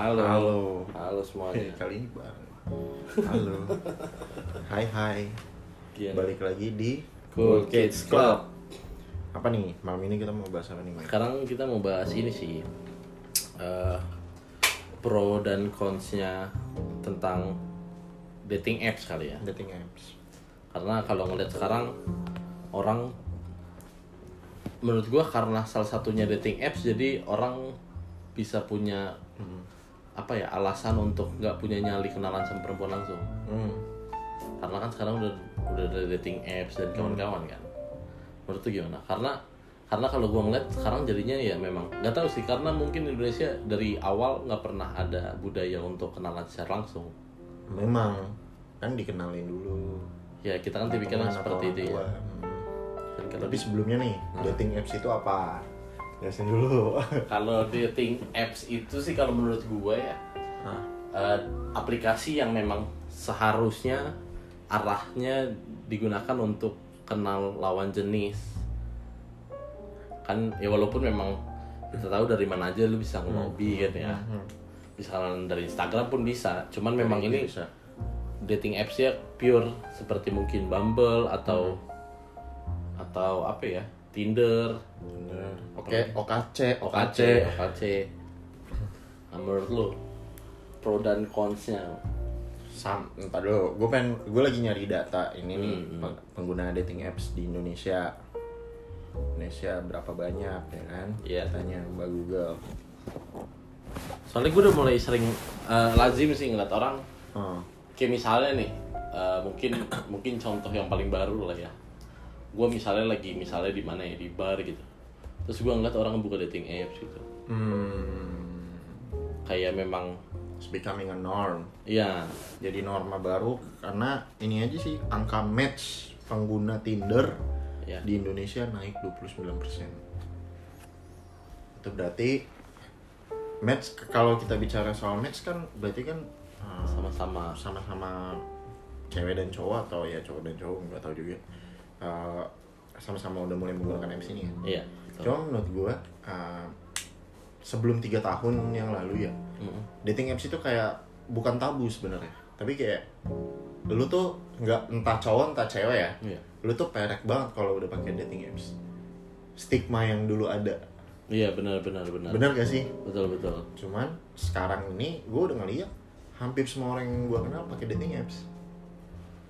Halo. Halo. Halo semuanya. Eh, kali ini bareng. Halo. Hai hai. Kian. Balik lagi di Cool Kids Club. Apa nih? Malam ini kita mau bahas apa nih, Mike? Sekarang kita mau bahas ini sih. eh, pro dan cons-nya tentang dating apps kali ya. Dating apps. Karena kalau ngeliat sekarang orang menurut gua karena salah satunya dating apps jadi orang bisa punya apa ya alasan untuk nggak punya nyali kenalan sama perempuan langsung. Hmm. karena kan sekarang udah udah ada dating apps dan kawan-kawan kan menurut tuh gimana karena karena kalau gua ngeliat sekarang jadinya ya memang nggak tahu sih karena mungkin Indonesia dari awal nggak pernah ada budaya untuk kenalan secara langsung Memang kan dikenalin dulu. ya kita kan tipikalnya seperti itu ya. Hmm. Dan kalau Tapi sebelumnya nih, dating apps itu apa? Jelasin dulu. kalau dating apps itu sih kalau menurut gua ya Nah, eh, aplikasi yang memang seharusnya arahnya digunakan untuk kenal lawan jenis. Kan ya walaupun memang kita tahu dari mana aja lu bisa ngelobi kan ya. Bisa kenalan dari Instagram pun bisa. Cuman memang ini bisa. dating apps ya pure seperti mungkin Bumble atau atau apa ya Tinder Bener. Oke, OKC, OKC OKC nah, menurut lu pro dan consnya Sam, entar dulu. Gue pengen, gue lagi nyari data ini nih Hmm, peng- pengguna dating apps di Indonesia. Indonesia berapa banyak ya kan? Iya. Tanya Mbak Google. soalnya gue udah mulai sering eh, lazim sih ngeliat orang Oh, kayak misalnya nih eh, mungkin mungkin contoh yang paling baru lah ya gue misalnya lagi misalnya di mana ya di bar gitu. Terus gue ngeliat orang buka dating apps gitu. Hmm, kayak memang it's becoming a norm. ya Jadi norma baru karena ini aja sih angka match pengguna Tinder ya di Indonesia naik 29%. Itu berarti match kalau kita bicara soal match kan berarti kan uh, sama-sama. sama-sama cewek dan cowok atau ya cowok dan cowok nggak tahu juga Uh, sama-sama udah mulai menggunakan apps ini ya. iya. Betul. Cuma menurut gua uh, sebelum tiga tahun yang lalu ya Mm-mm. dating apps itu kayak bukan tabu sebenarnya. Tapi kayak lu tuh nggak entah cowok entah cewek ya iya. lu tuh perek banget kalau udah pakai dating apps. Stigma yang dulu ada. Iya benar benar benar. Bener gak sih? Betul betul. Cuman sekarang ini gue udah ngeliat hampir semua orang yang gue kenal pakai dating apps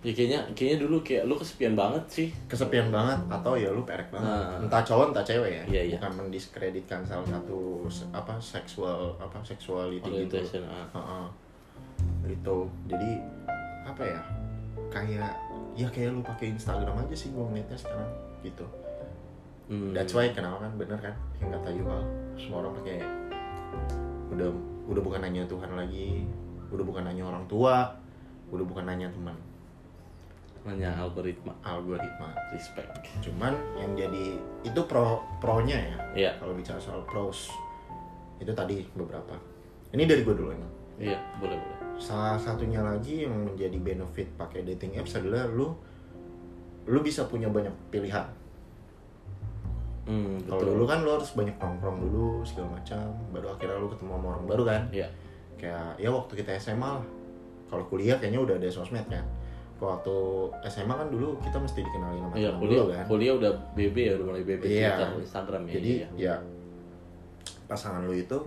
ya kayaknya kayaknya dulu kayak lu kesepian banget sih kesepian banget atau ya lu perek banget Nah. entah cowok entah cewek ya Iya, iya. bukan mendiskreditkan salah satu apa seksual apa seksuality gitu ah. Heeh. gitu jadi apa ya kayak ya kayak lu pakai Instagram aja sih gue ngeliatnya sekarang gitu Hmm. that's why kenapa kan bener kan yang kata Yuval semua orang pakai udah udah bukan hanya Tuhan lagi udah bukan hanya orang tua udah bukan hanya teman hanya algoritma. Algoritma respect. Cuman yang jadi itu pro pronya ya. Iya. Kalau bicara soal pros itu tadi beberapa. Ini dari gue dulu emang. Iya boleh boleh. Salah satunya lagi yang menjadi benefit pakai dating apps adalah lu lu bisa punya banyak pilihan. Hmm, kalau dulu kan lu harus banyak nongkrong dulu segala macam. Baru akhirnya lu ketemu sama orang baru kan. Iya. Kayak ya waktu kita SMA lah. Kalau kuliah kayaknya udah ada sosmed kan waktu SMA kan dulu kita mesti dikenalin sama Iya kuliah, dulu kan kuliah udah BB ya udah mulai BB Iya. Twitter, Instagram ya. jadi iya. ya pasangan lu itu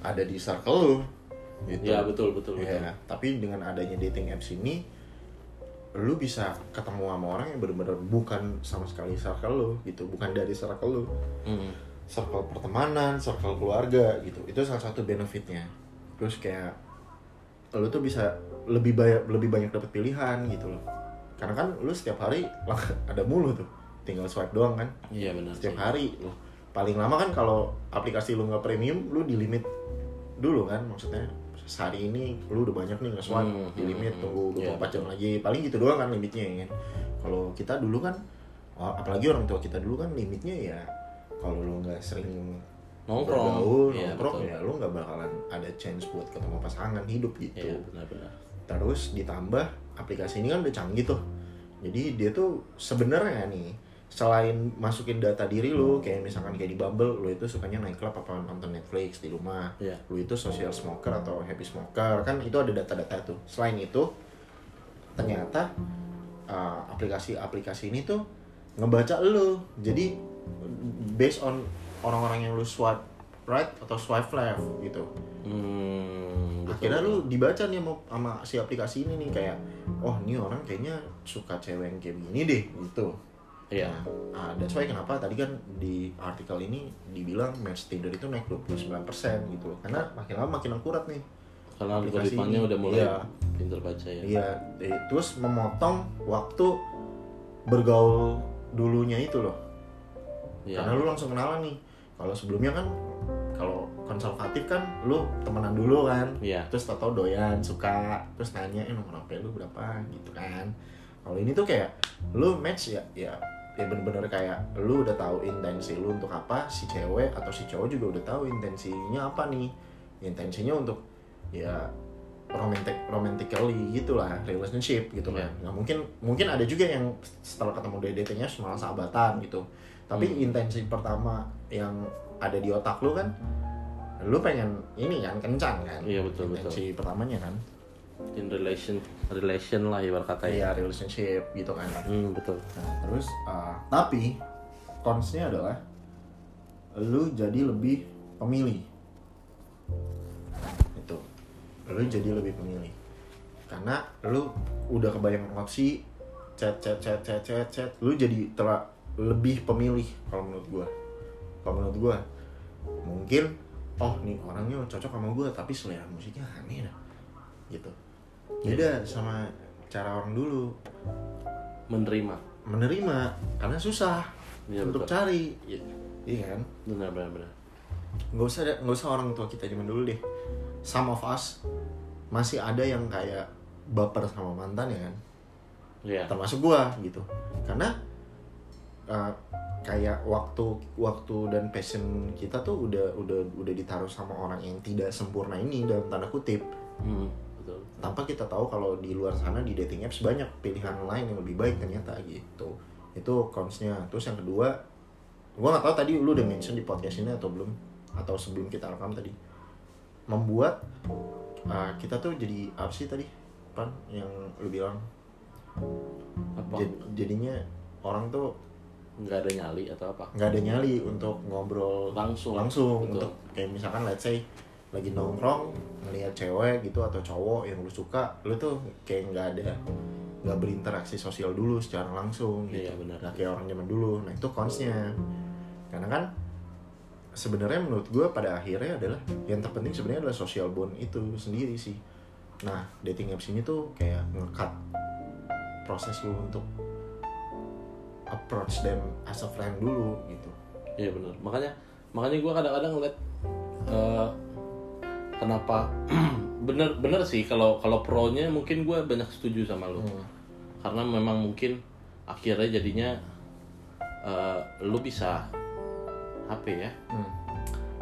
ada di circle lu gitu Iya betul betul betul. Ya, tapi dengan adanya dating apps ini lu bisa ketemu sama orang yang benar-benar bukan sama sekali circle lu gitu, bukan dari circle lu. Hmm. Circle pertemanan, circle keluarga gitu. Itu salah satu benefitnya. Terus kayak lu tuh bisa lebih banyak lebih banyak dapat pilihan gitu loh. Karena kan lu setiap hari ada mulu tuh. Tinggal swipe doang kan Iya benar. setiap sih. hari loh. Paling lama kan kalau aplikasi lu nggak premium, lu di limit dulu kan maksudnya sehari ini lu udah banyak nih nge-swipe Hmm, di limit hmm, tunggu hmm. 24 Iya, jam lagi paling gitu doang kan limitnya ya kan kalau kita dulu kan oh, apalagi orang tua kita dulu kan limitnya ya kalau lu nggak sering Nongkrong. bergaul Iya, nongkrong betul. ya lu nggak bakalan ada chance buat ketemu pasangan hidup gitu Iya benar-benar. terus ditambah aplikasi ini kan udah canggih tuh jadi dia tuh sebenarnya nih selain masukin data diri lu kayak misalkan kayak di Bumble lu itu sukanya naik klub apa nonton Netflix di rumah Iya. lu itu social smoker atau happy smoker kan itu ada data-data tuh selain itu ternyata uh, aplikasi-aplikasi ini tuh ngebaca lu jadi based on orang-orang yang lu swipe right atau swipe left gitu Hmm, betul. akhirnya lu dibaca nih sama, sama si aplikasi ini nih kayak oh ini orang kayaknya suka cewek yang kayak gini deh gitu Iya. Nah, that's why kenapa tadi kan di artikel ini dibilang match Tinder itu naik 29% gitu loh. Karena makin lama makin akurat nih. Karena algoritmanya udah mulai Iya. pinter baca ya. Iya, eh, terus memotong waktu bergaul dulunya itu loh. Iya. Karena lu langsung kenalan nih. Kalau sebelumnya kan kalau konservatif kan lu temenan dulu kan. Iya. Terus tau doyan, suka, terus nanya eh nomor HP lu berapa gitu kan. Kalau ini tuh kayak lu match ya ya ya bener-bener kayak lu udah tahu intensi lu untuk apa si cewek atau si cowok juga udah tahu intensinya apa nih intensinya untuk ya romantic romantically gitulah relationship gitu kan nah mungkin mungkin ada juga yang setelah ketemu datingnya malah sahabatan gitu tapi intensi pertama yang ada di otak lu kan lu pengen ini kan kencan kan Iya, betul, betul. intensi pertamanya kan In relation relation lah ibarat kata ya. iya relationship gitu kan Hmm, betul. Nah, terus uh, tapi consnya adalah lu jadi lebih pemilih. Itu. Lu jadi lebih pemilih. Karena lu udah kebayang opsi chat chat chat chat chat chat lu jadi telah lebih pemilih kalau menurut gua. Kalau menurut gua mungkin oh nih orangnya cocok sama gua tapi selera musiknya aneh dah. Gitu. Beda sama cara orang dulu Menerima. menerima karena susah Iya, untuk betul. cari Iya. iya kan Benar benar benar. nggak usah nggak usah orang tua kita zaman dulu deh some of us masih ada yang kayak baper sama mantan ya kan Iya. termasuk gua gitu karena uh, kayak waktu waktu dan passion kita tuh udah udah udah ditaruh sama orang yang tidak sempurna ini dalam tanda kutip. Hmm, betul. tanpa kita tahu kalau di luar sana di dating apps banyak pilihan lain yang lebih baik ternyata gitu. Itu consnya terus yang kedua gua nggak tahu tadi lu udah mention di podcast ini atau belum? Atau sebelum kita rekam tadi. Membuat uh, kita tuh jadi apa sih tadi? Pan yang lu bilang? Jad- jadinya orang tuh Nggak ada nyali atau apa? nggak ada nyali untuk ngobrol Langsung. langsung Betul. untuk kayak misalkan let's say lagi nongkrong ngelihat cewek gitu atau cowok yang lu suka lu tuh kayak nggak ada nggak berinteraksi sosial dulu secara langsung gitu Iya, benar. Nggak kayak orang zaman dulu nah itu consnya karena kan sebenarnya menurut gue pada akhirnya adalah yang terpenting sebenarnya adalah social bond itu sendiri sih nah dating apps ini tuh kayak ngekat proses lu untuk approach them as a friend dulu gitu Iya benar. Makanya makanya gue kadang-kadang ngeliat eh, kenapa bener bener sih kalau kalau pro-nya mungkin gue banyak setuju sama lu. Hmm. Karena memang mungkin akhirnya jadinya eh, lu bisa apa ya? Hmm.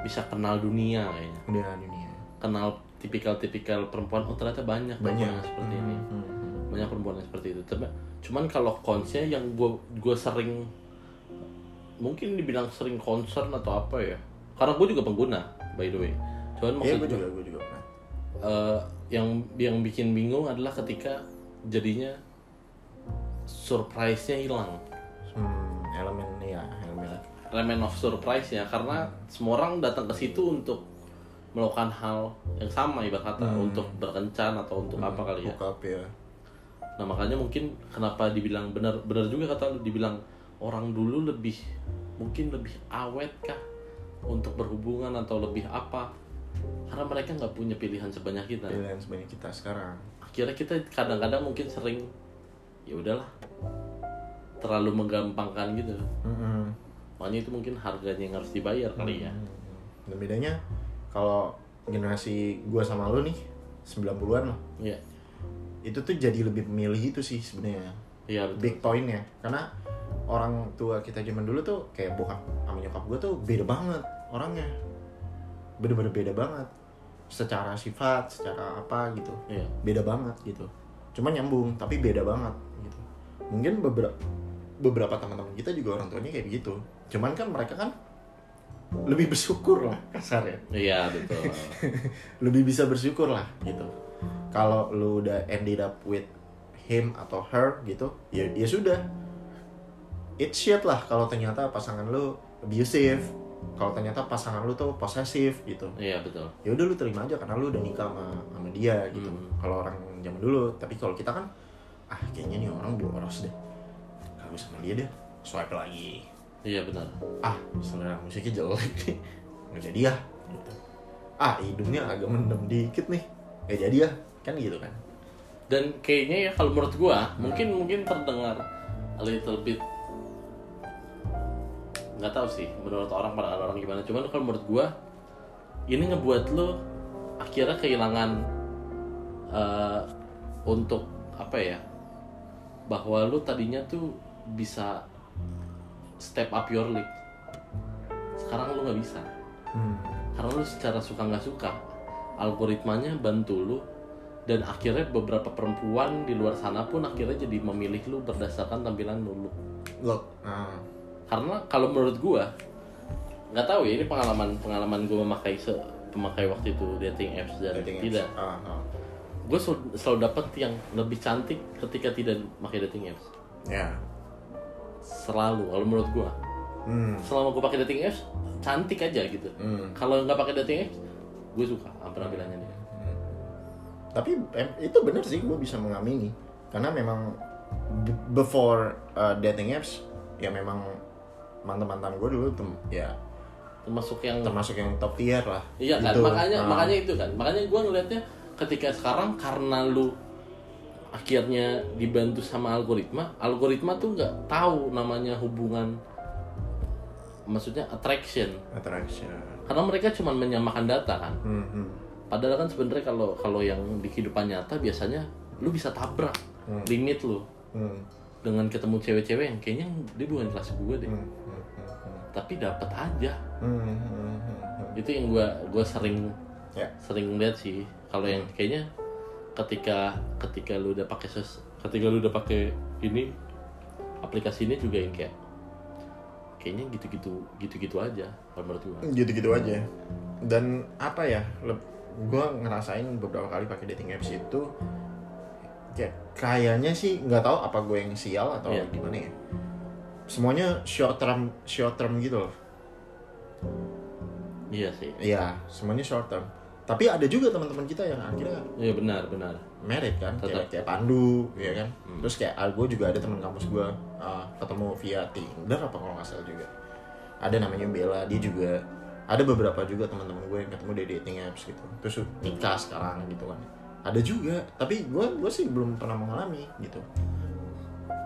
Bisa kenal dunia kayaknya. udah dunia Kenal tipikal-tipikal perempuan oh ternyata banyak banyak perempuan yang seperti ini. Hmm, hmm, hmm. banyak perempuan yang seperti itu tapi cuman kalau konsnya yang gue gue sering mungkin dibilang sering concern atau apa ya karena gue juga pengguna by the way cuman Iya, maksud gue gue juga, gue juga pernah. eh, yang yang bikin bingung adalah ketika jadinya surprise-nya hilang Hmm, elemen ya, elemen. element of surprise ya karena semua orang datang ke situ untuk melakukan hal yang sama ibarat kata Hmm. untuk berkencan atau untuk apa kali ya Hook up ya. Nah makanya mungkin kenapa dibilang benar benar juga kata lu dibilang orang dulu lebih mungkin lebih awet kah untuk berhubungan atau lebih apa karena mereka nggak punya pilihan sebanyak kita Pilihan sebanyak kita sekarang. akhirnya kita kadang-kadang mungkin sering ya udahlah terlalu menggampangkan gitu Mm-mm. makanya itu mungkin harganya yang harus dibayar kali ya Dan bedanya kalau generasi gua sama lu nih 90-an loh. iya Itu tuh jadi lebih memilih itu sih sebenarnya. iya betul. Big pointnya karena orang tua kita zaman dulu tuh kayak bokap sama nyokap gue tuh beda banget orangnya. Bener-bener beda banget. Secara sifat secara apa gitu. Iya. Beda banget gitu. Cuma nyambung tapi beda banget gitu. Mungkin beberapa beberapa teman-teman kita juga orang tuanya kayak begitu. Cuman kan mereka kan lebih bersyukur lah kasar ya. Iya betul. Lebih bisa bersyukur lah gitu kalau lu udah ended up with him atau her gitu ya ya sudah. It shit lah kalau ternyata pasangan lu abusive kalau ternyata pasangan lu tuh posesif gitu. Iya betul. Ya udah lu terima aja karena lu udah nikah sama sama dia gitu. Hmm. kalau orang zaman dulu tapi kalau kita kan ah kayaknya nih orang boros deh. Kagak sama dia deh swipe lagi. Iya benar. Ah selera musiknya jelek nih. Nggak jadi ya gitu. ah hidungnya agak mendem dikit nih nggak jadi ya. Kan gitu kan. Dan kayaknya ya kalau menurut gua mungkin mungkin terdengar a little bit nggak tahu sih menurut orang pada orang gimana. Cuman kalau menurut gua ini ngebuat lo akhirnya kehilangan eh, untuk apa ya bahwa lu tadinya tuh bisa step up your league. Sekarang lu nggak bisa. Hmm. karena lu secara suka nggak suka algoritmanya bantu lu dan akhirnya beberapa perempuan di luar sana pun akhirnya jadi memilih lu berdasarkan tampilan lu look ah, karena kalau menurut gua nggak tahu ya ini pengalaman pengalaman gua memakai se pemakai waktu itu dating apps dan dating apps. tidak Ah, ah. gue selalu, selalu dapet yang lebih cantik ketika tidak pakai dating apps ya selalu kalau menurut gua hmm. selama gua pakai dating apps cantik aja gitu Hmm. kalau nggak pakai dating apps gue suka penampilannya dia tapi em, itu bener sih gue bisa mengamini karena memang before uh, dating apps ya memang mantan mantan gue dulu tuh ya termasuk yang termasuk yang top tier lah Iya kan, Gitu. makanya Ah. makanya itu kan. Makanya gue ngelihatnya ketika sekarang karena lu akhirnya dibantu sama algoritma, algoritma tuh nggak tahu namanya hubungan maksudnya attraction. attraction Karena mereka cuma menyamakan data kan. hmm, hmm. Padahal kan sebenarnya kalau kalau yang di kehidupan nyata biasanya lu bisa tabrak Hmm. limit lu Hmm. dengan ketemu cewek-cewek yang kayaknya dia bukan kelas gue deh. Hmm, hmm, hmm, Tapi dapat aja. hmm, hmm, hmm, hmm. Itu yang gua gua sering ya sering lihat sih kalau yang kayaknya ketika ketika lu udah pakai sos ketika lu udah pakai ini aplikasi ini juga yang kayak kayaknya gitu-gitu gitu-gitu aja kalau menurut gua. Gitu-gitu aja. Dan apa ya gue ngerasain beberapa kali pakai dating apps itu kayak kayaknya sih nggak tahu apa gue yang sial atau Iya. gimana ya. Semuanya short term short term gitu loh. Iya sih. Iya semuanya short term. Tapi ada juga teman-teman kita yang akhirnya iya benar benar. Merit kan kayak, Tetap. kayak Pandu ya kan? Hmm. terus kayak ah, gue juga ada teman kampus gue uh, ketemu via Tinder apa kalau nggak salah juga ada namanya Bella dia juga ada beberapa juga teman-teman gue yang ketemu di dating apps gitu. Terus nikah sekarang gitu kan. Ada juga tapi gue gue sih belum pernah mengalami gitu.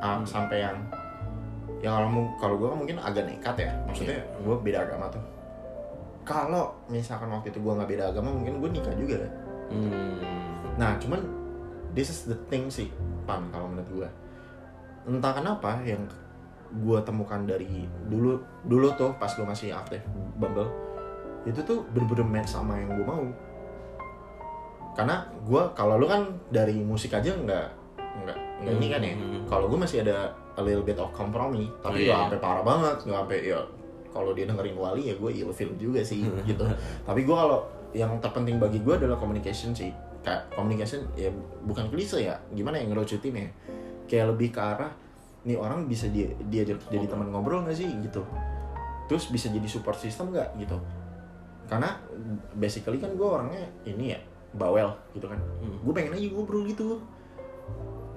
Ah, sampai yang yang kalau kalau gue kan mungkin agak nekat ya. Maksudnya gue beda agama tuh. Kalau misalkan waktu itu gue nggak beda agama mungkin gue nikah juga hmm. Nah, cuman this is the thing sih, Pan, kalau menurut gua. Entah kenapa yang gua temukan dari dulu dulu tuh pas gua masih aktif Bumble itu tuh bener-bener match sama yang gua mau. Karena gua kalau lu kan dari musik aja nggak nggak nggak ini kan ya. Hmm. Kalau gua masih ada a little bit of kompromi, tapi Oh, nggak iya. sampai parah banget, nggak sampai ya kalau dia dengerin Wali ya gue ilfil juga sih gitu. Tapi gua kalau yang terpenting bagi gue adalah communication sih kayak communication ya bukan klise ya gimana yang ngerucutin ya kayak lebih ke arah nih orang bisa dia dia jadi teman ngobrol nggak sih gitu. Terus bisa jadi support system nggak gitu. Karena basically kan gue orangnya ini ya bawel gitu kan. Hmm. gue pengen aja ngobrol gitu.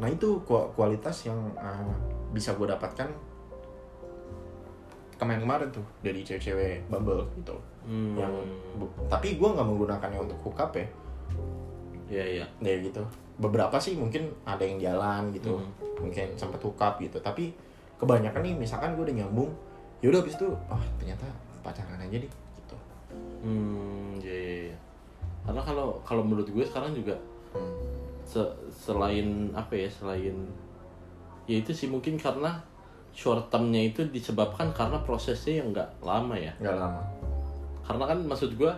Nah itu ku- kualitas yang uh, bisa gue dapatkan kemarin-kemarin tuh dari cewek-cewek Bumble gitu. Hmm. yang tapi gue nggak menggunakannya untuk hookup ya iya iya. Ya gitu. Beberapa sih mungkin ada yang jalan gitu. Hmm. mungkin sempat hookup gitu. Tapi kebanyakan nih misalkan gue udah nyambung yaudah habis itu oh ternyata pacaran aja deh gitu. Hmm iya iya iya. karena kalau kalau menurut gue sekarang juga hmm. se- selain apa ya selain ya itu sih mungkin karena short termnya itu disebabkan karena prosesnya yang nggak lama ya. Nggak lama. Karena kan maksud gue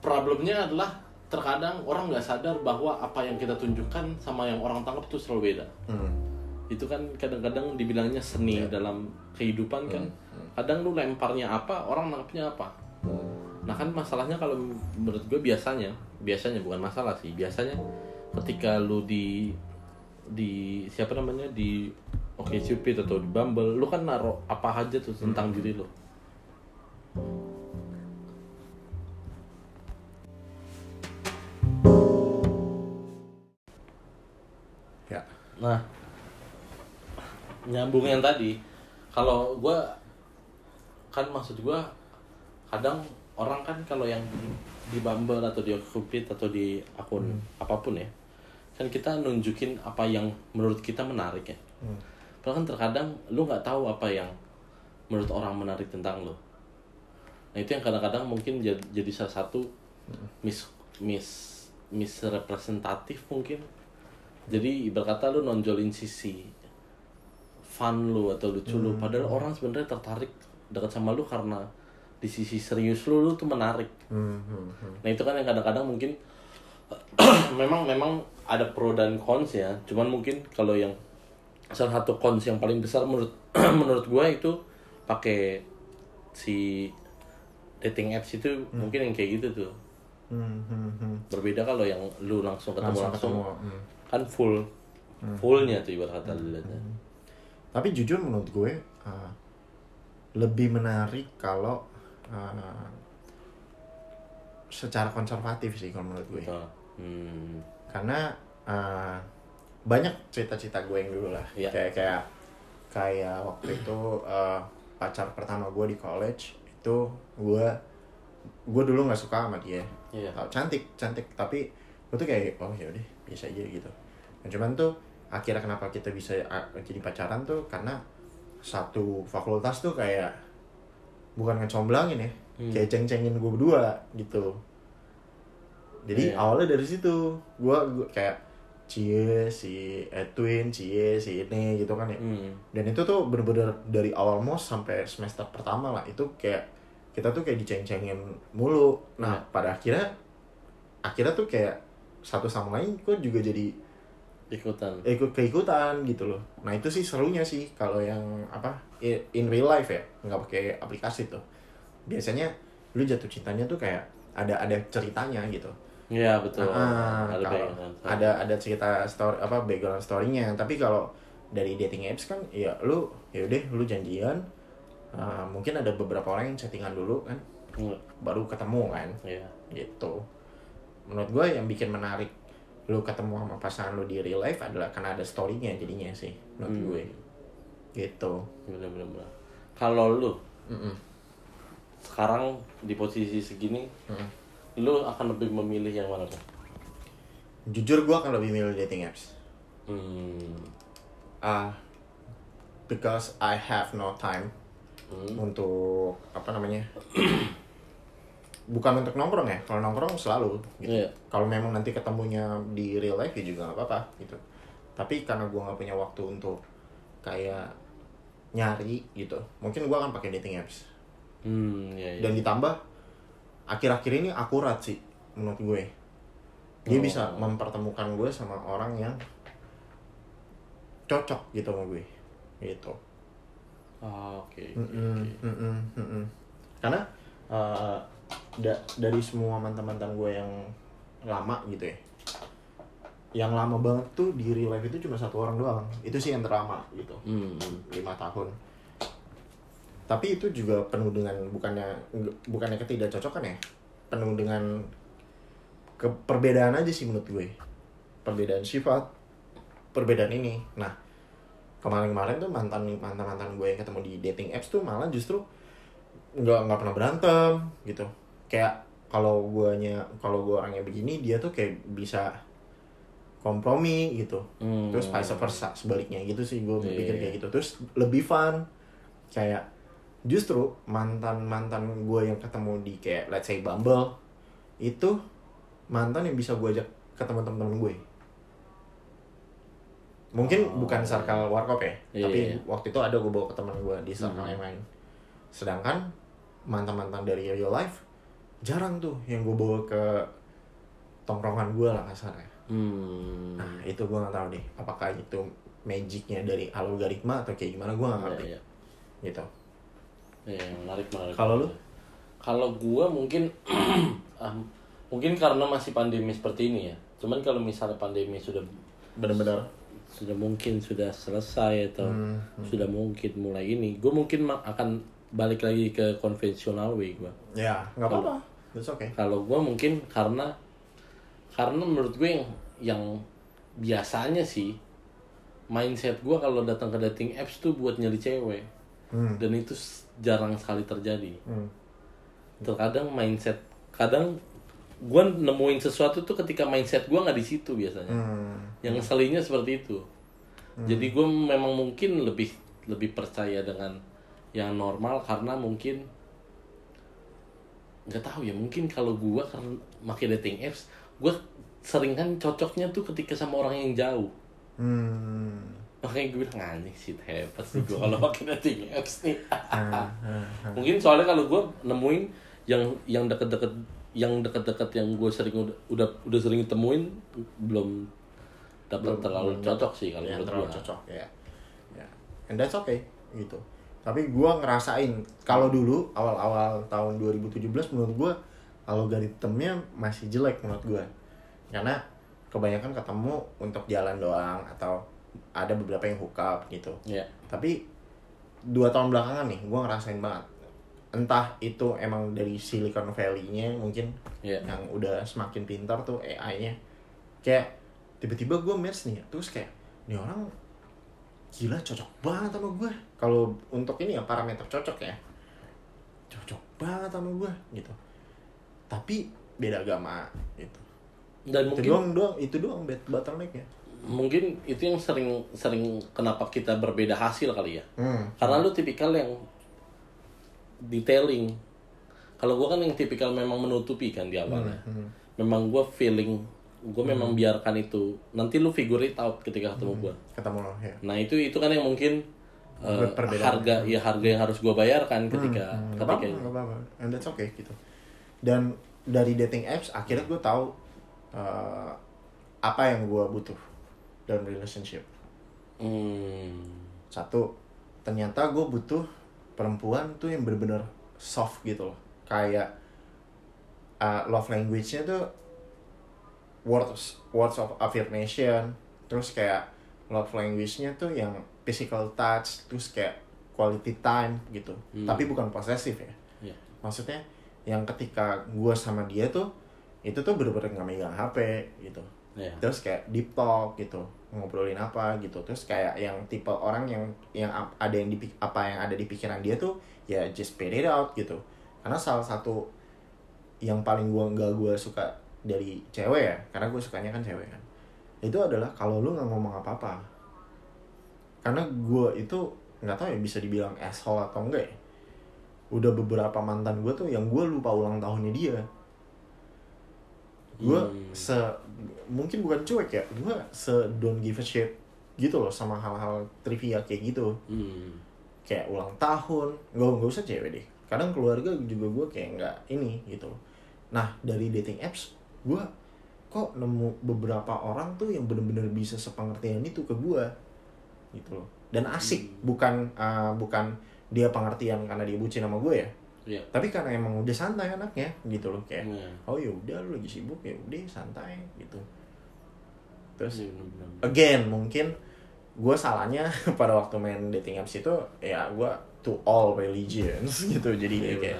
problemnya adalah terkadang orang nggak sadar bahwa apa yang kita tunjukkan sama yang orang tangkap itu selalu beda. Hmm. itu kan kadang-kadang dibilangnya seni Iya. dalam kehidupan kan. Hmm, kadang lu lemparnya apa orang nangkepnya apa. Nah kan masalahnya kalau menurut gue biasanya biasanya bukan masalah sih biasanya ketika lu di di siapa namanya di Oke Cupid atau di Bumble lu kan naruh apa aja tuh tentang diri lu Nah, nyambung yang tadi, kalau gue kan maksud gue kadang orang kan kalau yang di, di Bumble atau di Cupid atau di akun apa pun ya, kan kita nunjukin apa yang menurut kita menarik ya. Hmm. Padahal kan terkadang lu nggak tahu apa yang menurut orang menarik tentang lu. Nah itu yang kadang-kadang mungkin jadi, jadi salah satu mis mis misrepresentatif mungkin jadi ibarat kata lu nonjolin sisi fun lu atau lucu lu padahal orang sebenarnya tertarik dekat sama lu karena di sisi serius lu lu tuh menarik Hmm, hmm, hmm. nah itu kan yang kadang-kadang mungkin memang memang ada pro dan cons ya cuman mungkin kalau yang salah satu cons yang paling besar menurut menurut gue itu pakai si dating apps itu mungkin yang kayak gitu tuh Hmm, hmm, hmm. berbeda kalau yang lu langsung ketemu Langsung langsung, ketemu, hmm. Kan full fullnya tuh ibarat kata dilihatnya Tapi jujur menurut gue uh, lebih menarik kalau uh, secara konservatif sih kalau menurut gue. Betul. hmm. Karena uh, banyak cerita-cerita gue yang dulu lah. Iya. Kayak kayak kayak waktu itu uh, pacar pertama gue di college itu gue gue dulu nggak suka sama dia. Iya. Tahu, cantik cantik tapi gue tuh kayak oh ya udah biasa aja gitu. Dan cuman tuh akhirnya kenapa kita bisa uh, jadi pacaran tuh karena satu fakultas tuh kayak bukan ngecomblangin ya, Hmm. kayak ceng-cengin gue berdua gitu. Jadi Iya. awalnya dari situ gue kayak cie si Edwin, cie si ini gitu kan ya. Hmm. Dan itu tuh bener-bener dari awal mos sampai semester pertama lah itu kayak kita tuh kayak diceng-cengin mulu. Nah Iya. pada akhirnya akhirnya tuh kayak satu sama lain kok juga jadi ikutan ikut keikutan gitu loh. Nah itu sih serunya sih kalau yang apa in real life ya nggak pakai aplikasi tuh. Biasanya lu jatuh cintanya tuh kayak ada ada ceritanya gitu. Iya betul Ah, ada kalau ada ada cerita story apa background story-nya. Tapi kalau dari dating apps kan ya lu ya udah lu janjian ah, mungkin ada beberapa orang yang chattingan dulu kan Hmm, baru ketemu kan Iya. gitu. Menurut gue yang bikin menarik lu ketemu sama pasangan lu di real life adalah karena ada story-nya jadinya sih menurut Hmm. gue. Gitu. bener-bener bener. kalau lu Mm-mm. sekarang di posisi segini Mm-mm. lu akan lebih memilih yang mana tuh Jujur gue akan lebih milih dating apps. hmm. Ah, because I have no time Hmm. untuk apa namanya bukan untuk nongkrong ya kalau nongkrong selalu gitu Iya. kalau memang nanti ketemunya di real life ya juga nggak apa-apa gitu tapi karena gua nggak punya waktu untuk kayak nyari gitu mungkin gua akan pakai dating apps Hmm, iya, iya. dan ditambah akhir-akhir ini akurat sih menurut gue dia Oh. bisa mempertemukan gue sama orang yang cocok gitu sama gue gitu Ah, oke. oke. Karena uh, da- dari semua mantan-mantan gue yang lama gitu ya, yang lama banget tuh di real life itu cuma satu orang doang. Itu sih yang terlama gitu, Hmm, lima tahun. Tapi itu juga penuh dengan bukannya bukannya ketidakcocokan ya, penuh dengan ke perbedaan aja sih menurut gue. Perbedaan sifat, perbedaan ini. Nah, kemarin-kemarin tuh mantan mantan mantan gue yang ketemu di dating apps tuh malah justru nggak nggak pernah berantem gitu kayak kalau guanya kalau gue orangnya begini dia tuh kayak bisa kompromi gitu Hmm. terus vice versa sebaliknya gitu sih gue Iya, berpikir iya. kayak gitu terus lebih fun kayak justru mantan mantan gue yang ketemu di kayak let's say Bumble itu mantan yang bisa gue ajak ketemu teman-teman gue mungkin Oh. bukan circle warkop ya Iya, tapi iya. waktu itu ada gue bawa ke teman gue di circle Hmm. yang lain sedangkan mantan-mantan dari real life jarang tuh yang gue bawa ke tongkrongan gue lah kasarnya Hmm. Nah itu gue nggak tahu deh apakah itu magicnya dari algoritma atau kayak gimana gue nggak ngerti Iya, iya. gitu Iya, menarik menarik. Kalau lu? Kalau gua mungkin ah, mungkin karena masih pandemi seperti ini ya. Cuman kalau misalnya pandemi sudah bener-bener sudah mungkin sudah selesai atau Hmm, sudah mungkin mulai ini, gue mungkin akan balik lagi ke konvensional way gua. ya nggak apa-apa okay Kalau gua mungkin karena karena menurut gue yang yang biasanya sih mindset gua kalau datang ke dating apps tuh buat nyari cewek hmm. dan itu jarang sekali terjadi. Hmm. terkadang mindset kadang gue nemuin sesuatu tuh ketika mindset gue nggak di situ biasanya Hmm. yang selinya seperti itu jadi gue memang mungkin lebih lebih percaya dengan yang normal karena mungkin nggak tahu ya mungkin kalau gue karena pakai dating apps gue sering kan cocoknya tuh ketika sama orang yang jauh. Hmm. makanya gue bilang anjing sih hebat sih gue kalau pakai dating apps nih. Ah, ah, ah. mungkin soalnya kalau gue nemuin yang yang deket-deket yang deket-deket yang gue sering udah udah udah sering temuin belum dapat terlalu cocok sih kalau ya, menurut terlalu gue cocok ya. Ya. And that's okay gitu tapi gua ngerasain kalau dulu awal-awal tahun 2017 menurut gua algoritmnya masih jelek menurut gua. Karena kebanyakan ketemu untuk jalan doang atau ada beberapa yang hook up gitu. Ya tapi dua tahun belakangan nih gua ngerasain banget. Entah itu emang dari Silicon Valley-nya mungkin ya yang udah semakin pintar tuh AI-nya kayak tiba-tiba gue match nih terus kayak ini orang gila cocok banget sama gue kalau untuk ini ya parameter cocok ya. Cocok banget sama gue gitu. Tapi beda agama gitu. Dan itu mungkin doang doang itu doang bottlenecknya mungkin itu yang sering sering kenapa kita berbeda hasil kali ya. Hmm. karena lu tipikal yang detailing. Kalau gue kan yang tipikal memang menutupi kan di awalnya. Hmm. memang gue feeling gue memang biarkan itu. Nanti lu figure it out ketika ketemu gue ketemu lo ya. Nah itu itu kan yang mungkin uh, harga ya harga yang harus gue bayarkan ketika Hmm, nggak ketika apa-apa, nggak apa-apa. And that's okay gitu. Dan dari dating apps akhirnya gue tahu uh, apa yang gue butuh dalam relationship. Hmm, Satu, ternyata gue butuh perempuan tuh yang bener-bener soft gitu loh. Kayak uh, love language-nya tuh words words of affirmation, terus kayak love language-nya tuh yang physical touch, terus kayak quality time gitu. Hmm. Tapi bukan posesif ya. ya. Maksudnya yang ketika gue sama dia tuh itu tuh bener-bener nggak megang HP gitu ya. terus kayak deep talk gitu ngobrolin apa gitu terus kayak yang tipe orang yang yang ada yang di apa yang ada di pikiran dia tuh ya just spit it out gitu karena salah satu yang paling gua nggak gua suka dari cewek ya karena gue sukanya kan cewek kan. Itu adalah kalau lu nggak ngomong apa apa karena gua itu nggak tahu ya bisa dibilang asshole atau enggak ya. Udah beberapa mantan gue tuh yang gue lupa ulang tahunnya dia. Gue Hmm. se mungkin bukan cuek ya gue se don't give a shit gitu loh sama hal-hal trivia kayak gitu. Hmm, kayak ulang tahun nggak nggak usah cewek deh. Kadang keluarga juga gue kayak nggak ini gitu loh. Nah dari dating apps gue kok nemu beberapa orang tuh yang bener-bener bisa sepengertian itu ke gue gitu loh. Dan asik bukan uh, bukan dia pengertian karena dia bucin sama gue ya. Ya. tapi karena emang udah santai anaknya gitu loh kayak Ya. oh ya udah lu lagi sibuk ya udah santai gitu. Terus Iya, bener-bener. again mungkin gue salahnya pada waktu main dating apps itu ya gue to all religions gitu. Jadi Iya, kayak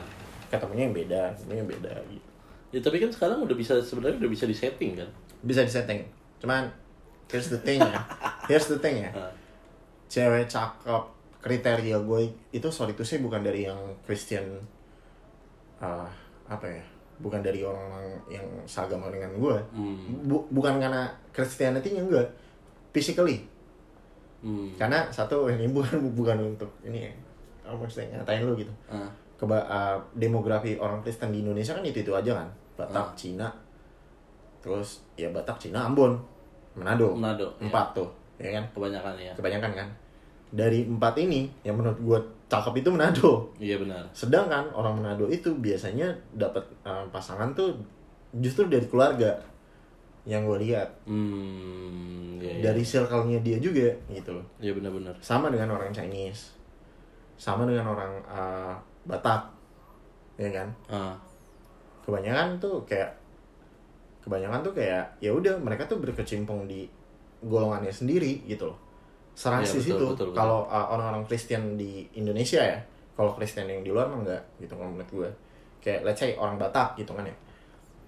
ketemunya yang beda ketemunya yang beda gitu Ya tapi kan sekarang udah bisa sebenarnya udah bisa disetting kan. bisa disetting. Cuman here's the thing ya. Here's the thing ya. Nah, cewek cakep kriteria gue itu sorry itu sih bukan dari yang Christian uh, apa ya? Bukan dari orang yang seagama dengan gue. Hmm, Bu- bukan karena Christianity-nya enggak. Physically. Hmm. karena satu ini bukan bukan untuk ini ya apa maksudnya ngatain lu gitu. Ah, Keba uh, demografi orang Kristen di Indonesia kan itu itu aja kan Batak Ah. Cina terus ya Batak Cina Ambon Manado Manado, ya. empat tuh ya kan kebanyakan ya. kebanyakan kan dari empat ini yang menurut gue cakep itu Manado Iya benar. sedangkan orang Manado itu biasanya dapat uh, pasangan tuh justru dari keluarga yang gue lihat hmm ya, ya. dari circle-nya dia juga gitu loh ya benar-benar sama dengan orang Chinese sama dengan orang uh, Batak. Ya kan? Ah. Kebanyakan tuh kayak kebanyakan tuh kayak ya udah mereka tuh berkecimpung di golongannya sendiri gitu loh. Betul, situ. betul, betul. kalau uh, orang-orang Kristen di Indonesia ya kalau Kristen yang di luar mah enggak gitu kalau menurut gue. Kayak let's say orang Batak gitu kan ya.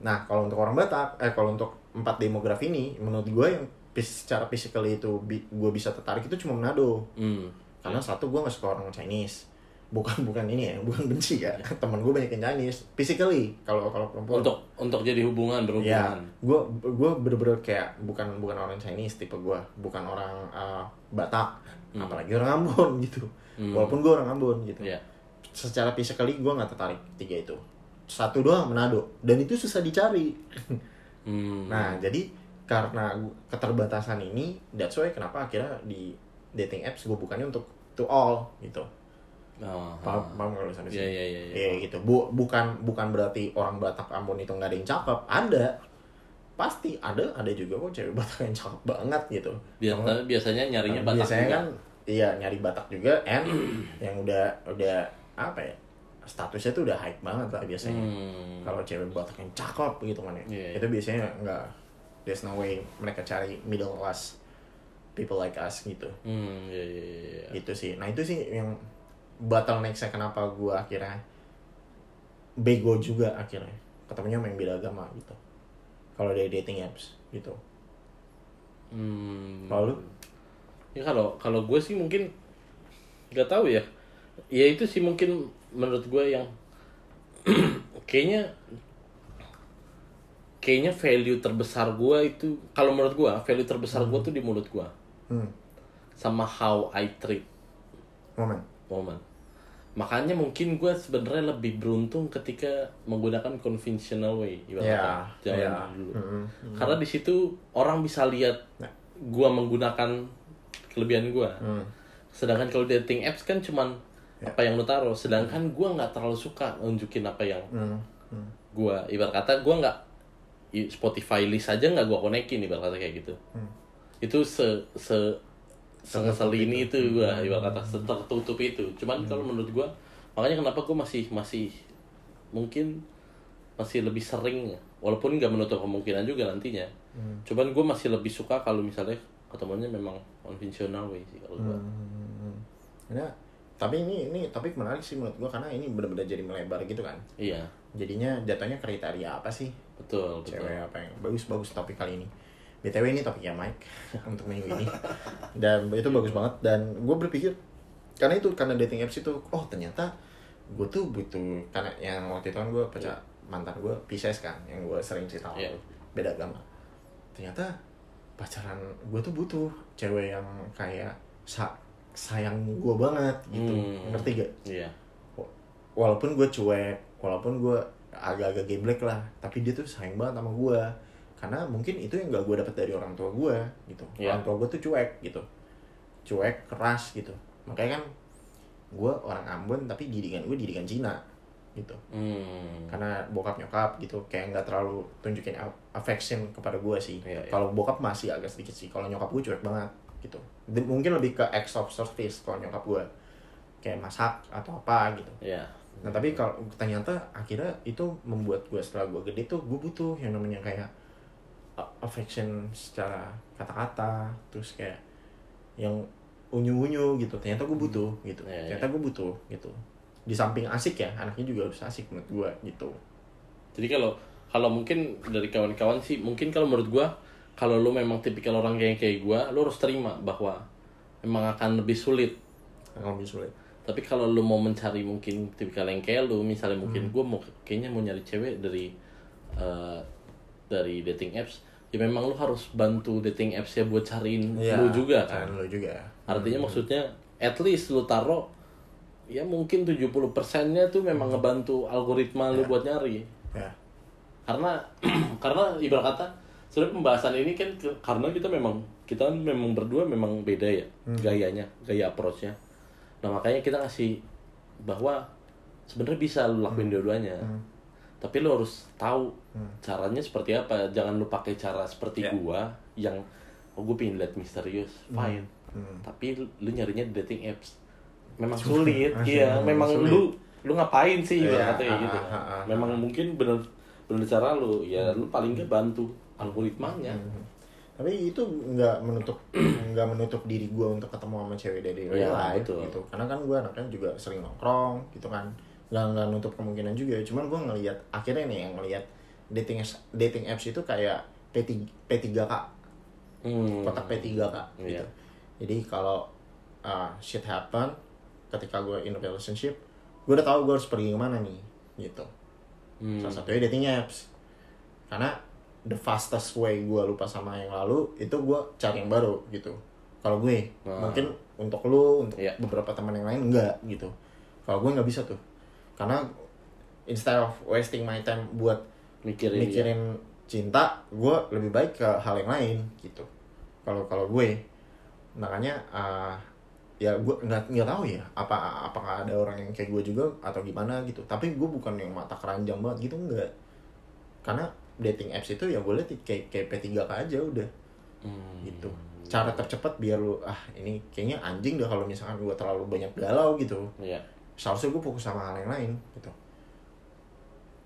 Nah kalau untuk orang Batak eh kalau untuk empat demografi ini menurut gue yang secara physically itu bi- gue bisa tertarik itu cuma Manado. Hmm. Karena satu gue gak suka orang Chinese bukan bukan ini ya bukan benci ya. Teman gue banyak yang Chinese physically kalau kalau perempuan. Untuk untuk jadi hubungan ya berhubungan. Gue gue bener-bener kayak bukan bukan orang Chinese tipe gue bukan orang uh, Batak. Apalagi orang Ambon gitu. Hmm. walaupun gue orang Ambon gitu. Ya secara physically gue nggak tertarik tiga itu. Satu doang Manado. Dan itu susah dicari. Hmm. Nah jadi karena keterbatasan ini that's why kenapa akhirnya di dating apps gue bukannya untuk to all gitu oh, paham paham nggak lu sampai Iya, sini? iya, iya, iya. Iya, gitu bu bukan bukan berarti orang Batak Ambon itu nggak ada yang cakep ada pasti ada ada juga kok cewek Batak yang cakep banget gitu Biasa, Sama- biasanya nyarinya Batak biasanya juga. kan iya nyari Batak juga and yang udah udah apa ya statusnya tuh udah high banget lah biasanya Hmm. kalau cewek Batak yang cakep gitu kan ya Iya, iya. itu biasanya nggak there's no way mereka cari middle class people like us gitu Hmm, ya, ya, ya. itu sih nah itu sih yang bottleneck-nya kenapa gua akhirnya bego juga akhirnya. Ketemunya yang beda agama gitu. Kalau dari dating apps gitu. Hmm. kalau lu? Ya kalau kalau gue sih mungkin nggak tahu ya. Ya itu sih mungkin menurut gue yang kayaknya kayaknya value terbesar gue itu kalau menurut gue value terbesar gue tuh di mulut gue hmm, sama how I treat momen moment. Makanya mungkin gue sebenarnya lebih beruntung ketika menggunakan conventional way ya ibaratnya zaman ya dulu. Hmm, Karena di situ orang bisa lihat Nah. gua menggunakan kelebihan gua. hmm, Sedangkan kalau dating apps kan cuman Ya. apa yang lu taruh. Sedangkan gua nggak terlalu suka nunjukin apa yang hmm, hmm. gua ibarat kata gua nggak Spotify list aja nggak gua konekin ibarat kata kayak gitu. Hmm. Itu se se sengesel ini itu Hmm. gua ibarat kata tertutup itu. Cuman kalau menurut gua makanya kenapa gua masih masih mungkin masih lebih sering walaupun nggak menutup kemungkinan juga nantinya. Hmm. Cuman gue masih lebih suka kalau misalnya ketemuannya memang konvensional way sih kalau gue. Hmm. Nah, tapi ini ini topik menarik sih menurut gua karena ini benar-benar jadi melebar gitu kan Iya, jadinya jatuhnya kriteria apa sih betul, betul. cewek apa yang bagus bagus topik kali ini btw ini topiknya Mike untuk minggu ini. Dan itu bagus banget. Dan gue berpikir karena itu karena dating apps itu oh ternyata gue tuh butuh karena yang waktu itu kan gue pecah mantan gue Pisces kan yang gue sering cerita lu, beda agama. Ternyata pacaran gue tuh butuh cewek yang kayak sa sayang gue banget gitu. Hmm. ngerti gak? Iya, walaupun gue cuek walaupun gue agak-agak geblek lah tapi dia tuh sayang banget sama gue karena mungkin itu yang gak gue dapet dari orang tua gue gitu. Iya. orang tua gue tuh cuek gitu. Cuek keras gitu. Makanya kan gue orang Ambon tapi didikan gue didikan Cina gitu. Hmm. karena bokap nyokap gitu. Kayak nggak terlalu tunjukin affection kepada gue sih. Iya, iya. kalau bokap masih agak sedikit sih. Kalau nyokap gue cuek banget gitu. Dan mungkin lebih ke acts of service kalau nyokap gue kayak masak atau apa gitu. Iya, Nah tapi kalau ternyata akhirnya itu membuat gue setelah gue gede tuh gue butuh yang namanya kayak affection secara kata-kata terus kayak yang unyu-unyu gitu ternyata gue butuh gitu Iya, iya. ternyata gue butuh gitu di samping asik ya anaknya juga harus asik menurut gue gitu jadi kalau kalau mungkin dari kawan-kawan sih mungkin kalau menurut gue kalau lu memang tipikal orang kayak kayak gue, lu harus terima bahwa memang akan lebih sulit. kalau lebih sulit Tapi kalau lu mau mencari mungkin tipikal yang kayak lu, misalnya mungkin Hmm. gue mau kayaknya mau nyari cewek dari eh, dari dating apps, ya memang lu harus bantu dating apps ya buat cariin Iya, lu juga kan. lu juga Artinya maksudnya at least lu taruh ya mungkin 70 persennya tuh memang ngebantu algoritma lu buat nyari. ya Karena karena ibarat kata sebenarnya pembahasan ini kan karena kita memang kita memang berdua memang beda ya gayanya, gaya approach-nya. Nah, makanya kita ngasih bahwa sebenarnya bisa lu lakuin dua-duanya. Tapi lu harus tahu Hmm. caranya seperti apa jangan lu pakai cara seperti Ya. gua yang oh gue pengen lihat misterius fine Hmm. tapi lu nyarinya di dating apps memang sulit Ah, iya memang sulit. lu lu ngapain sih ibaratnya kayak ah, gitu ah, ah, memang mungkin bener bener cara lu ya lu paling gak bantu algoritmanya Hmm. Tapi itu nggak menutup nggak menutup diri gue untuk ketemu sama cewek dari Iya, real life betul. gitu. Karena kan gue anaknya juga sering nongkrong gitu kan. Nggak nggak nutup kemungkinan juga. Cuman gue ngelihat akhirnya nih yang ngelihat dating apps- dating apps itu kayak P3, P3K hmm. kotak P3K Iya. gitu. Jadi kalau uh, shit happen ketika gue in a relationship, gue udah tahu gue harus pergi ke mana nih gitu. Hmm. Salah satunya dating apps. Karena the fastest way gue lupa sama yang lalu itu gue cari yang baru gitu. Kalau gue Ah. mungkin untuk lu, untuk Iya. beberapa teman yang lain enggak gitu. Kalau gue nggak bisa tuh. Karena instead of wasting my time buat mikirin, mikirin cinta gue lebih baik ke hal yang lain gitu. Kalau kalau gue makanya uh, ya gue nggak nggak tahu ya apa apakah ada orang yang kayak gue juga atau gimana gitu. Tapi gue bukan yang mata keranjang banget gitu enggak karena dating apps itu ya boleh kayak kayak P3K aja udah. Hmm. gitu. Cara tercepat biar lu ah ini kayaknya anjing dah kalau misalkan gue terlalu banyak galau gitu. Iya. Seharusnya gue fokus sama hal yang lain gitu.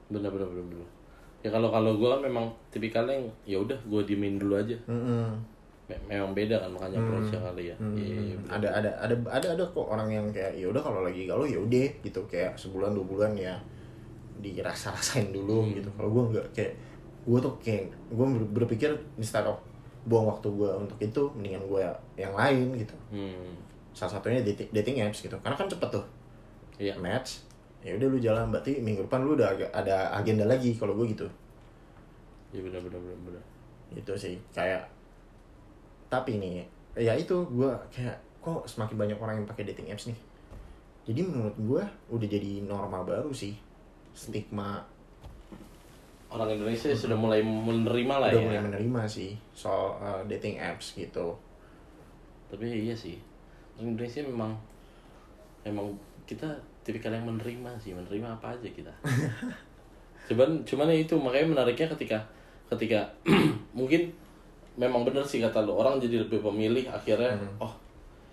Bener bener bener bener. Ya kalau kalau gue memang tipikalnya yang ya udah gue diemin dulu aja. Mm-mm. Me- memang beda kan makanya approach kali ya. Hmm, Iya, iya, bener. ada ada ada ada ada kok orang yang kayak ya udah kalau lagi galau ya udah gitu. Kayak sebulan dua bulan ya dirasa rasain dulu Hmm. gitu. Kalau gue nggak kayak gue tuh kayak gue berpikir instead of buang waktu gue untuk itu mendingan gue yang lain gitu. Hmm. salah satunya dating, dating apps gitu. Karena kan cepet tuh iya. Match ya udah lu jalan. Berarti minggu depan lu udah ada agenda lagi kalau gue gitu. Iya bener bener bener bener itu sih kayak tapi nih ya itu gue kayak kok semakin banyak orang yang pakai dating apps nih? Jadi menurut gue udah jadi norma baru sih stigma. Orang Indonesia sudah mulai menerima lah udah ya. mulai menerima sih soal uh, dating apps gitu. Tapi iya sih orang Indonesia memang memang kita tipikal yang menerima sih menerima apa aja kita. Cuman cuman ya itu makanya menariknya ketika ketika mungkin memang bener sih kata lo orang jadi lebih pemilih akhirnya oh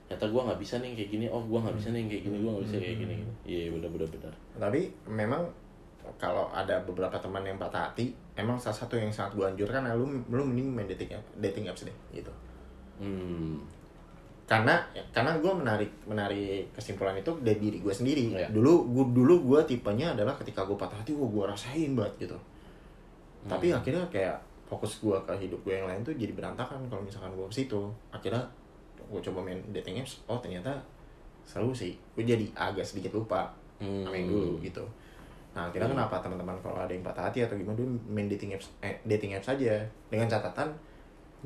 ternyata gue nggak bisa nih kayak gini oh gue nggak bisa nih kayak gini gue nggak bisa kayak gini. Iya bener bener bener tapi memang kalau ada beberapa teman yang patah hati emang salah satu yang sangat gue anjurkan lu lu mending main dating app, dating apps deh gitu. Hmm karena karena gue menarik menarik kesimpulan itu dari diri gue sendiri. Iya. dulu gue dulu gue tipenya adalah ketika gue patah hati gue gue rasain banget gitu. Tapi akhirnya kayak fokus gue ke hidup gue yang lain tuh jadi berantakan kalau misalkan gue ke situ. Akhirnya gue coba main dating apps oh ternyata seru sih. Gue jadi agak sedikit lupa Hmm. sama yang dulu gitu. Nah akhirnya kenapa teman-teman kalau ada yang patah hati atau gimana dulu main dating apps eh, dating apps aja. Dengan catatan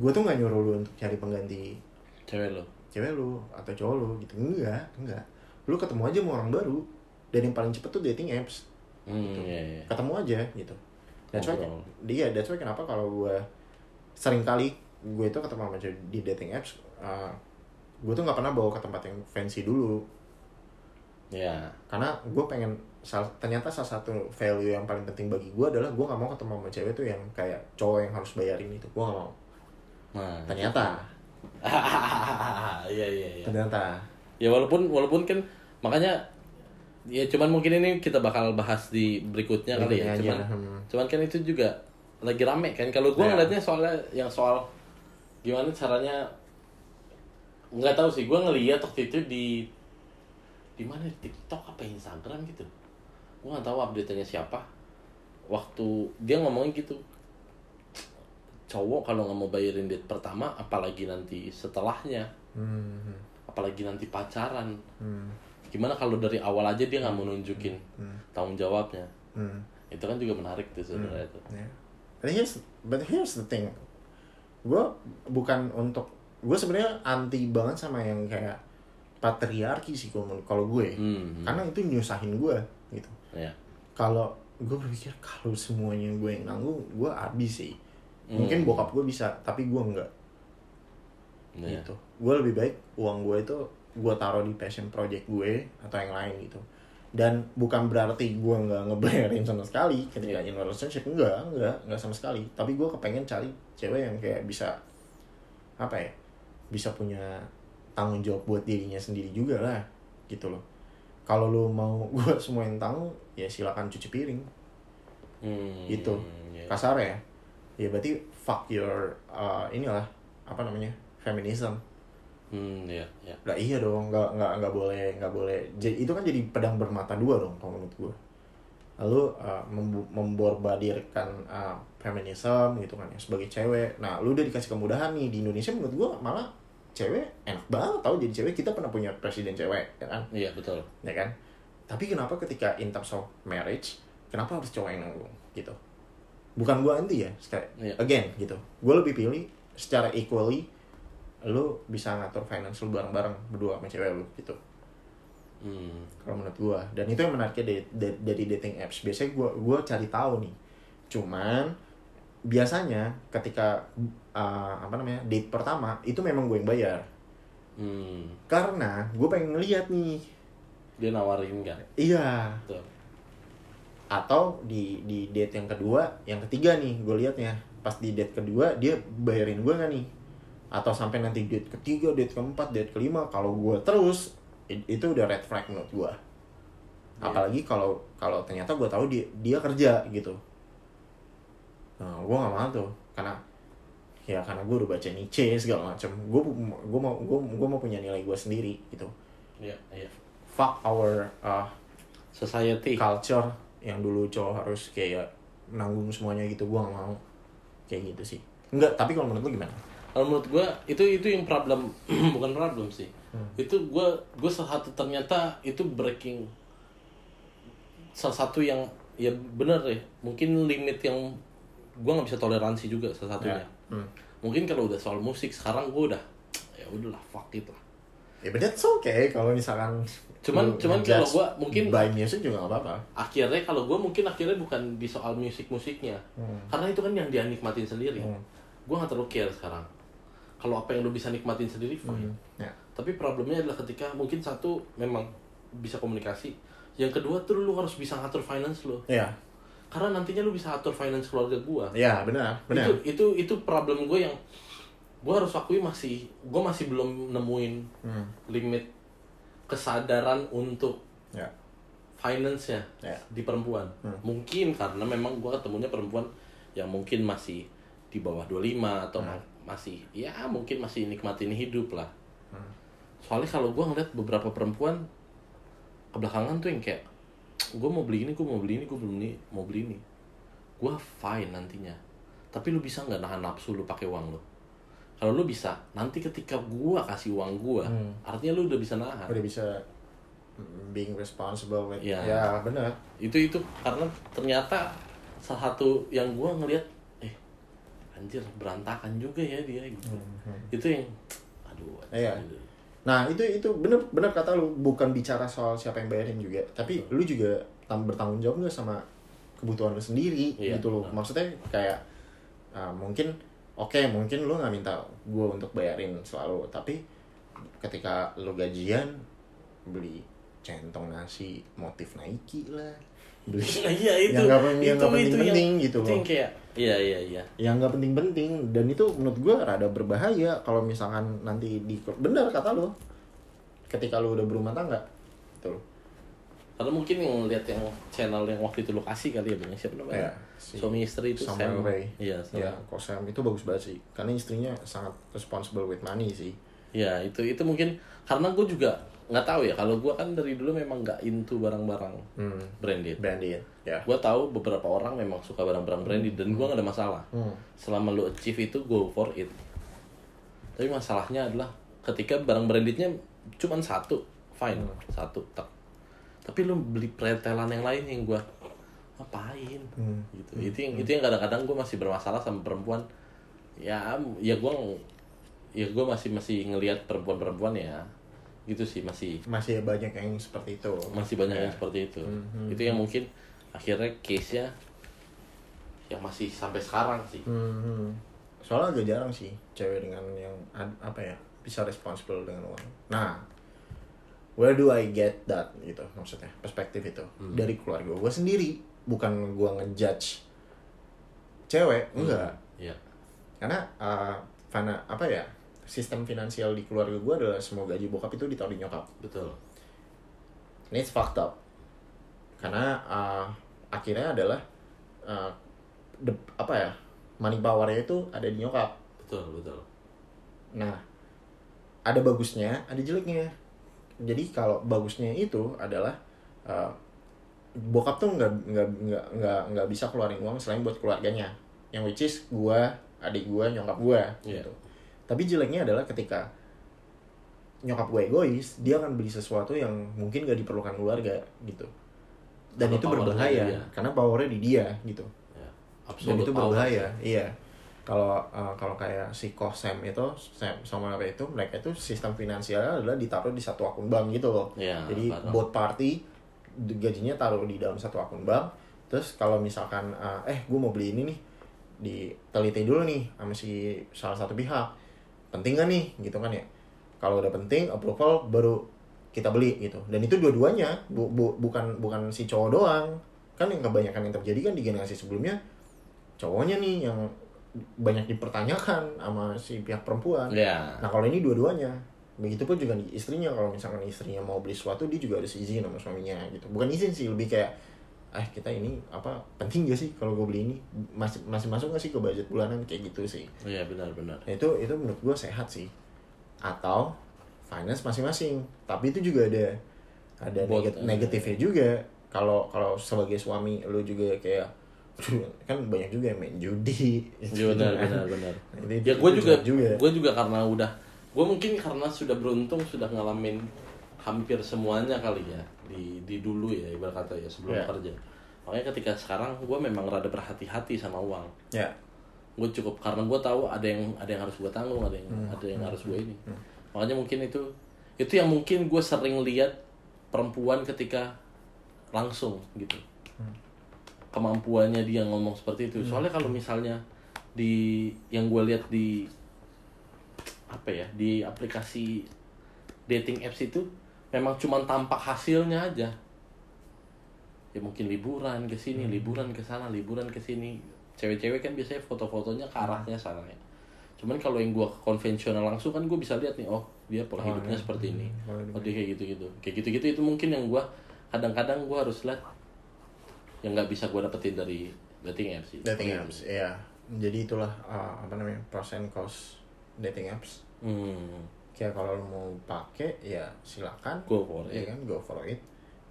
gue tuh nggak nyuruh lu untuk cari pengganti cewek lo cewek lu atau cowok lu gitu. Enggak enggak. Lu ketemu aja sama orang baru. Dan yang paling cepet tuh dating apps. Hmm iya iya. Ketemu aja gitu. That's why Ngobrol. dia that's why kenapa kalau gue sering kali gue itu ketemu sama cewek di dating apps uh, gue tuh nggak pernah bawa ke tempat yang fancy dulu. Ya karena gue pengen sal- ternyata salah satu value yang paling penting bagi gue adalah gue nggak mau ketemu sama cewek tuh yang kayak cowok yang harus bayarin itu. Gue nggak mau. Nah ternyata iya iya iya. Ternyata. Ya walaupun walaupun kan makanya ya cuman mungkin ini kita bakal bahas di berikutnya kali ya. Cuman cuman kan itu juga lagi rame kan. Kalau gue Ya. ngeliatnya soalnya yang soal gimana caranya nggak tahu sih. Gue ngeliat waktu itu di di mana? Di TikTok apa Instagram gitu. Gue nggak tahu update nya siapa. Waktu dia ngomongin gitu cowok kalau nggak mau bayarin date pertama apalagi nanti setelahnya hmm, apalagi nanti pacaran hmm, gimana kalau dari awal aja dia nggak mau nunjukin hmm, tanggung jawabnya hmm. itu kan juga menarik tuh sebenarnya itu Ya. But here's, but here's the thing. Gue bukan untuk gue sebenarnya anti banget sama yang kayak patriarki sih kalau gue. Hmm. Karena itu nyusahin gue gitu. ya Kalau gue berpikir kalau semuanya gue yang nanggung, gue habis sih. Mungkin Hmm. bokap gue bisa, tapi gue enggak. ya. Gitu. Gue lebih baik uang gue itu gue taruh di passion project gue atau yang lain gitu. dan bukan berarti gue nggak ngebayarin sama sekali ketika in relationship enggak enggak enggak sama sekali tapi gue kepengen cari cewek yang kayak bisa apa ya bisa punya tanggung jawab buat dirinya sendiri juga lah gitu loh kalau lu mau gue semua yang tanggung ya silakan cuci piring Hmm, Gitu. ya. kasar ya ya berarti fuck your uh, inilah apa namanya feminism. Hmm, ya, ya. lah iya dong nggak nggak nggak boleh nggak boleh. Jadi, itu kan jadi pedang bermata dua dong kalau menurut gue lalu uh, memborbadirkan uh, feminism gitu kan ya sebagai cewek. Nah lu udah dikasih kemudahan nih di Indonesia menurut gue malah cewek enak banget tau jadi cewek. Kita pernah punya presiden cewek ya kan? Iya, betul. ya kan? Tapi kenapa ketika in terms of marriage kenapa harus cowok yang nanggung gitu bukan gua anti ya sekali Iya. again gitu gue lebih pilih secara equally lu bisa ngatur finance lu bareng-bareng berdua sama cewek lu gitu Hmm. kalau menurut gua dan itu yang menariknya dari, dari, dating apps biasanya gua gua cari tahu nih cuman biasanya ketika uh, apa namanya date pertama itu memang gue yang bayar Hmm. karena gue pengen ngeliat nih Dia nawarin kan? iya Betul. Atau di di date yang kedua yang ketiga nih gue liatnya. Pas di date kedua dia bayarin gue nggak nih? Atau sampai nanti date ketiga date keempat date kelima kalau gue terus itu udah red flag menurut gue Iya. apalagi kalau kalau ternyata gue tahu dia dia kerja gitu. Nah gue nggak mau tuh. Karena ya karena gue udah baca Nietzsche segala macam gue gue mau gue gue mau punya nilai gue sendiri gitu. Iya, iya. fuck our uh, Society. culture yang dulu cowok harus kayak nanggung semuanya gitu gua nggak mau kayak gitu sih enggak tapi kalau menurut lu gimana Kalau menurut gua itu itu yang problem bukan problem sih. Itu gua gua salah satu ternyata itu breaking salah satu yang ya bener ya mungkin limit yang gua nggak bisa toleransi juga salah satunya. Ya. Hmm. Mungkin kalau udah soal musik sekarang gua udah ya udahlah fuck it lah. ya but that's okay kalau misalkan Cuman- cuman kalau gua mungkin- by music juga gak apa-apa Akhirnya kalau gua mungkin akhirnya bukan di soal musik-musiknya. Karena itu kan yang dia nikmatin sendiri. Hmm. Gua nggak terlalu care sekarang. Kalau apa yang lu bisa nikmatin sendiri fine. ya Tapi problemnya adalah ketika mungkin satu memang bisa komunikasi, yang kedua tuh lu harus bisa ngatur finance lu. ya Karena nantinya lu bisa atur finance keluarga gua. ya benar benar Itu itu itu problem gue yang gua harus akui masih gua masih belum nemuin Hmm. limit kesadaran untuk ya finance-nya Ya. di perempuan. Hmm. Mungkin karena memang gua ketemunya perempuan yang mungkin masih di bawah 25 atau Hmm. ma- masih ya mungkin masih nikmatin hidup lah. Hmm. Soalnya kalau gua ngeliat beberapa perempuan kebelakangan tuh yang kayak gue mau beli ini, gue mau beli ini, gue belum nih mau beli ini. Gua fine nantinya. Tapi lu bisa nggak nahan nafsu lu pakai uang lu? Kalau lu bisa, nanti ketika gua kasih uang gua, Hmm. artinya lu udah bisa nahan. udah bisa being responsible with Ya. ya benar itu itu karena ternyata salah satu yang gua ngelihat eh anjir berantakan juga ya dia gitu itu yang aduh Iya. anjir. Nah itu itu bener bener kata lu bukan bicara soal siapa yang bayarin juga, tapi lu juga bertanggung jawab nggak sama kebutuhan lu sendiri Iya, gitu loh. Maksudnya kayak uh, mungkin oke mungkin lu nggak minta gue untuk bayarin selalu, tapi ketika lu gajian beli centong nasi motif Nike lah, beli nah iya itu. Yang nggak- yang itu nggak itu yang penting-penting gitu itu loh. yang kayak iya iya iya. Yang nggak penting-penting dan itu menurut gue rada berbahaya kalau misalkan nanti di bener kata lo ketika lo udah berumah tangga gitu loh. Karena mungkin yang lihat yang channel yang waktu itu lokasi kali ya bang siapa namanya? Ya, si suami istri itu Samuel Sam. Ray. iya Sam. ya kok Sam itu bagus banget sih karena istrinya sangat responsible with money sih ya itu itu mungkin karena gue juga nggak tahu ya kalau gue kan dari dulu memang nggak into barang-barang hmm. branded bandit ya gue tahu beberapa orang memang suka barang-barang branded dan gue nggak ada masalah hmm. selama lu achieve itu go for it tapi masalahnya adalah ketika barang brandednya cuma satu fine satu tak tapi lu beli pretelan yang lain yang gua ngapain? Hmm. gitu. Itu yang itu yang kadang-kadang gue masih bermasalah sama perempuan. Ya ya gua ya gua masih masih ngelihat perempuan-perempuan ya. Gitu sih masih. Masih banyak yang seperti itu. Masih banyak Ya. yang seperti itu. Hmm, itu yang mungkin akhirnya case nya yang masih sampai sekarang sih. Hmm, hmm. soalnya agak jarang sih cewek dengan yang apa ya bisa responsible dengan uang nah where do I get that gitu maksudnya perspektif itu Hmm. dari keluarga gue sendiri bukan gue ngejudge cewek enggak Iya. karena uh, fana apa ya sistem finansial di keluarga gue adalah semua gaji bokap itu ditaruh di nyokap Betul. ini fucked up karena uh, akhirnya adalah uh, the- apa ya money powernya itu ada di nyokap Betul, betul. Nah, ada bagusnya, ada jeleknya. Jadi kalau bagusnya itu adalah uh, bokap tuh nggak nggak nggak nggak nggak bisa keluarin uang selain buat keluarganya. Yang which is gua, adik gua, nyokap gua Iya. gitu. Tapi jeleknya adalah ketika nyokap gue egois, dia akan beli sesuatu yang mungkin gak diperlukan keluarga gitu. Dan Karena itu berbahaya dia. karena powernya di dia gitu Ya. dan itu berbahaya sih. iya kalau uh, kalau kayak si Kosem itu Sam sama apa itu mereka itu sistem finansialnya adalah ditaruh di satu akun bank gitu loh Iya, jadi both party gajinya taruh di dalam satu akun bank. Terus kalau misalkan uh, eh gue mau beli ini nih diteliti dulu nih sama si salah satu pihak. Penting gak nih? Gitu kan ya. Kalau udah penting approval baru kita beli gitu. Dan itu dua-duanya bu, bu- bukan bukan si cowok doang. Kan yang kebanyakan yang terjadi kan di generasi sebelumnya cowoknya nih yang banyak dipertanyakan sama si pihak perempuan. Iya. Nah kalau ini dua-duanya Begitupun juga di istrinya Kalau misalkan istrinya mau beli sesuatu Dia juga harus izin sama suaminya gitu. Bukan izin sih Lebih kayak Eh kita ini apa penting gak sih kalau gue beli ini? Masih masih masuk gak sih ke budget bulanan? Kayak gitu sih. Iya, benar-benar. nah, itu itu menurut gue sehat sih. Atau finance masing-masing. Tapi itu juga ada ada negat- negatifnya juga. Kalau kalau sebagai suami lu juga kayak kan banyak juga yang main judi. Iya benar, benar, benar. Ini- Ya gue juga, juga. gue juga karena udah, gue mungkin karena sudah beruntung sudah ngalamin hampir semuanya kali ya di di dulu ya ibarat kata ya sebelum Ya. kerja. Makanya ketika sekarang gue memang rada berhati-hati sama uang. ya Gue cukup karena gue tahu ada yang ada yang harus gue tanggung, ada yang Hmm. ada yang harus gue ini. Makanya mungkin itu itu yang mungkin gue sering lihat perempuan ketika langsung gitu kemampuannya dia ngomong seperti itu soalnya kalau misalnya di yang gue lihat di apa ya di aplikasi dating apps itu memang cuma tampak hasilnya aja. Ya mungkin liburan ke sini liburan ke sana liburan ke sini. Cewek-cewek kan biasanya foto-fotonya ke arahnya sana ya. Cuman kalau yang gue konvensional langsung kan gue bisa lihat nih oh dia pola Oh, hidupnya iya. seperti ini. Hmm, oh dia kayak gitu-gitu. Kayak gitu-gitu itu mungkin yang gue kadang-kadang gue harus lihat yang nggak bisa gue dapetin dari dating apps dating Gitu. apps ya jadi itulah uh, apa namanya pros and cons dating apps. Hmm. Kayak kalau lu mau pakai ya silakan. Go for ya it. kan go for it.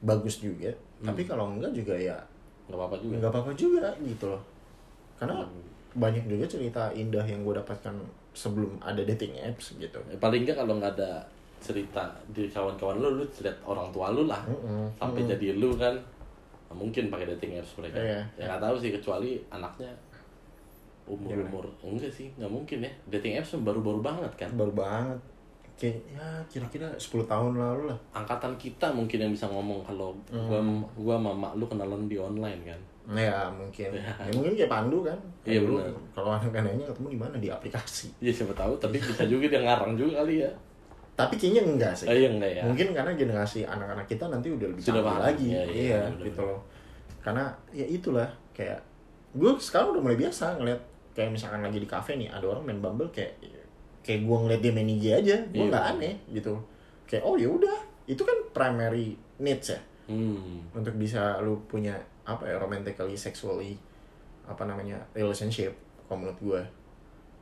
Bagus juga. Tapi kalau enggak juga ya nggak apa-apa juga. nggak apa-apa juga gitu loh. Karena Hmm. banyak juga cerita indah yang gue dapatkan sebelum ada dating apps gitu. Ya, paling nggak kalau nggak ada cerita di kawan-kawan lu lu lihat orang tua lu lah. Mm-mm. sampai jadi lu kan mungkin pakai dating apps mereka. Iya. ya nggak tahu sih kecuali anaknya umur umur enggak sih nggak mungkin ya. Dating apps baru-baru banget kan? Baru banget. Kayak ya kira-kira 10 tahun lalu lah. Angkatan kita mungkin yang bisa ngomong kalau Hmm. gua gua sama mak lu kenalan di online kan? Ya mungkin. Ya, mungkin kayak Pandu kan? Iya, benar. kalau anak-anaknya ketemu di mana? Di aplikasi. Ya siapa tahu tapi bisa juga dia ngarang juga kali ya. Tapi kayaknya enggak sih. Oh, iya enggak ya. Mungkin karena generasi anak-anak kita nanti udah lebih Sudah lagi. Iya, iya, iya, benar-benar. gitu loh. Karena ya itulah kayak gue sekarang udah mulai biasa ngeliat kayak misalkan lagi di cafe nih ada orang main Bumble kayak kayak gue ngeliat dia main IG aja gue Iya. nggak aneh gitu. Kayak oh ya udah. Itu kan primary needs ya? Hmm. Untuk bisa lu punya apa ya romantically sexually apa namanya relationship kalau menurut gue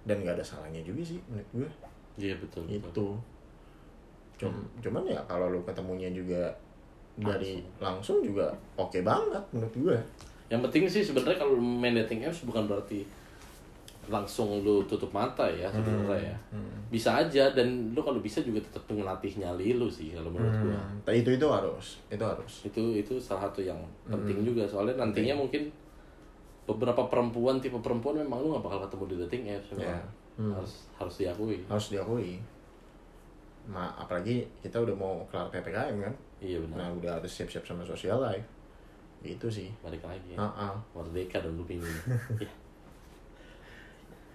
dan nggak ada salahnya juga sih menurut gue iya betul betul. Itu Cum, cuman ya kalau lu ketemunya juga dari langsung, juga oke banget menurut gue yang penting sih sebenarnya kalau main dating apps bukan berarti langsung lu tutup mata ya sebenarnya ya. bisa aja dan lu kalau bisa juga tetap ngelatih nyali lu sih kalau menurut gua. Hmm, itu itu harus itu harus. Itu itu salah satu yang penting juga soalnya nantinya mungkin beberapa perempuan tipe perempuan memang lu gak bakal ketemu di dating apps memang. Ya. harus harus diakui. Harus diakui. Nah apalagi kita udah mau kelar ppkm kan? Iya nah benar udah harus siap-siap sama social life. Itu sih. Balik lagi. Ah, ah. merdeka dan lu ya.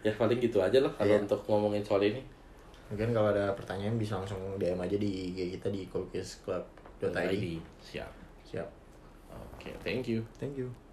ya paling gitu aja lah kalau Iya. untuk ngomongin soal ini. Mungkin kalau ada pertanyaan bisa langsung DM aja di IG kita di coolcaseclub.id ID siap. Siap. Oke thank you. Thank you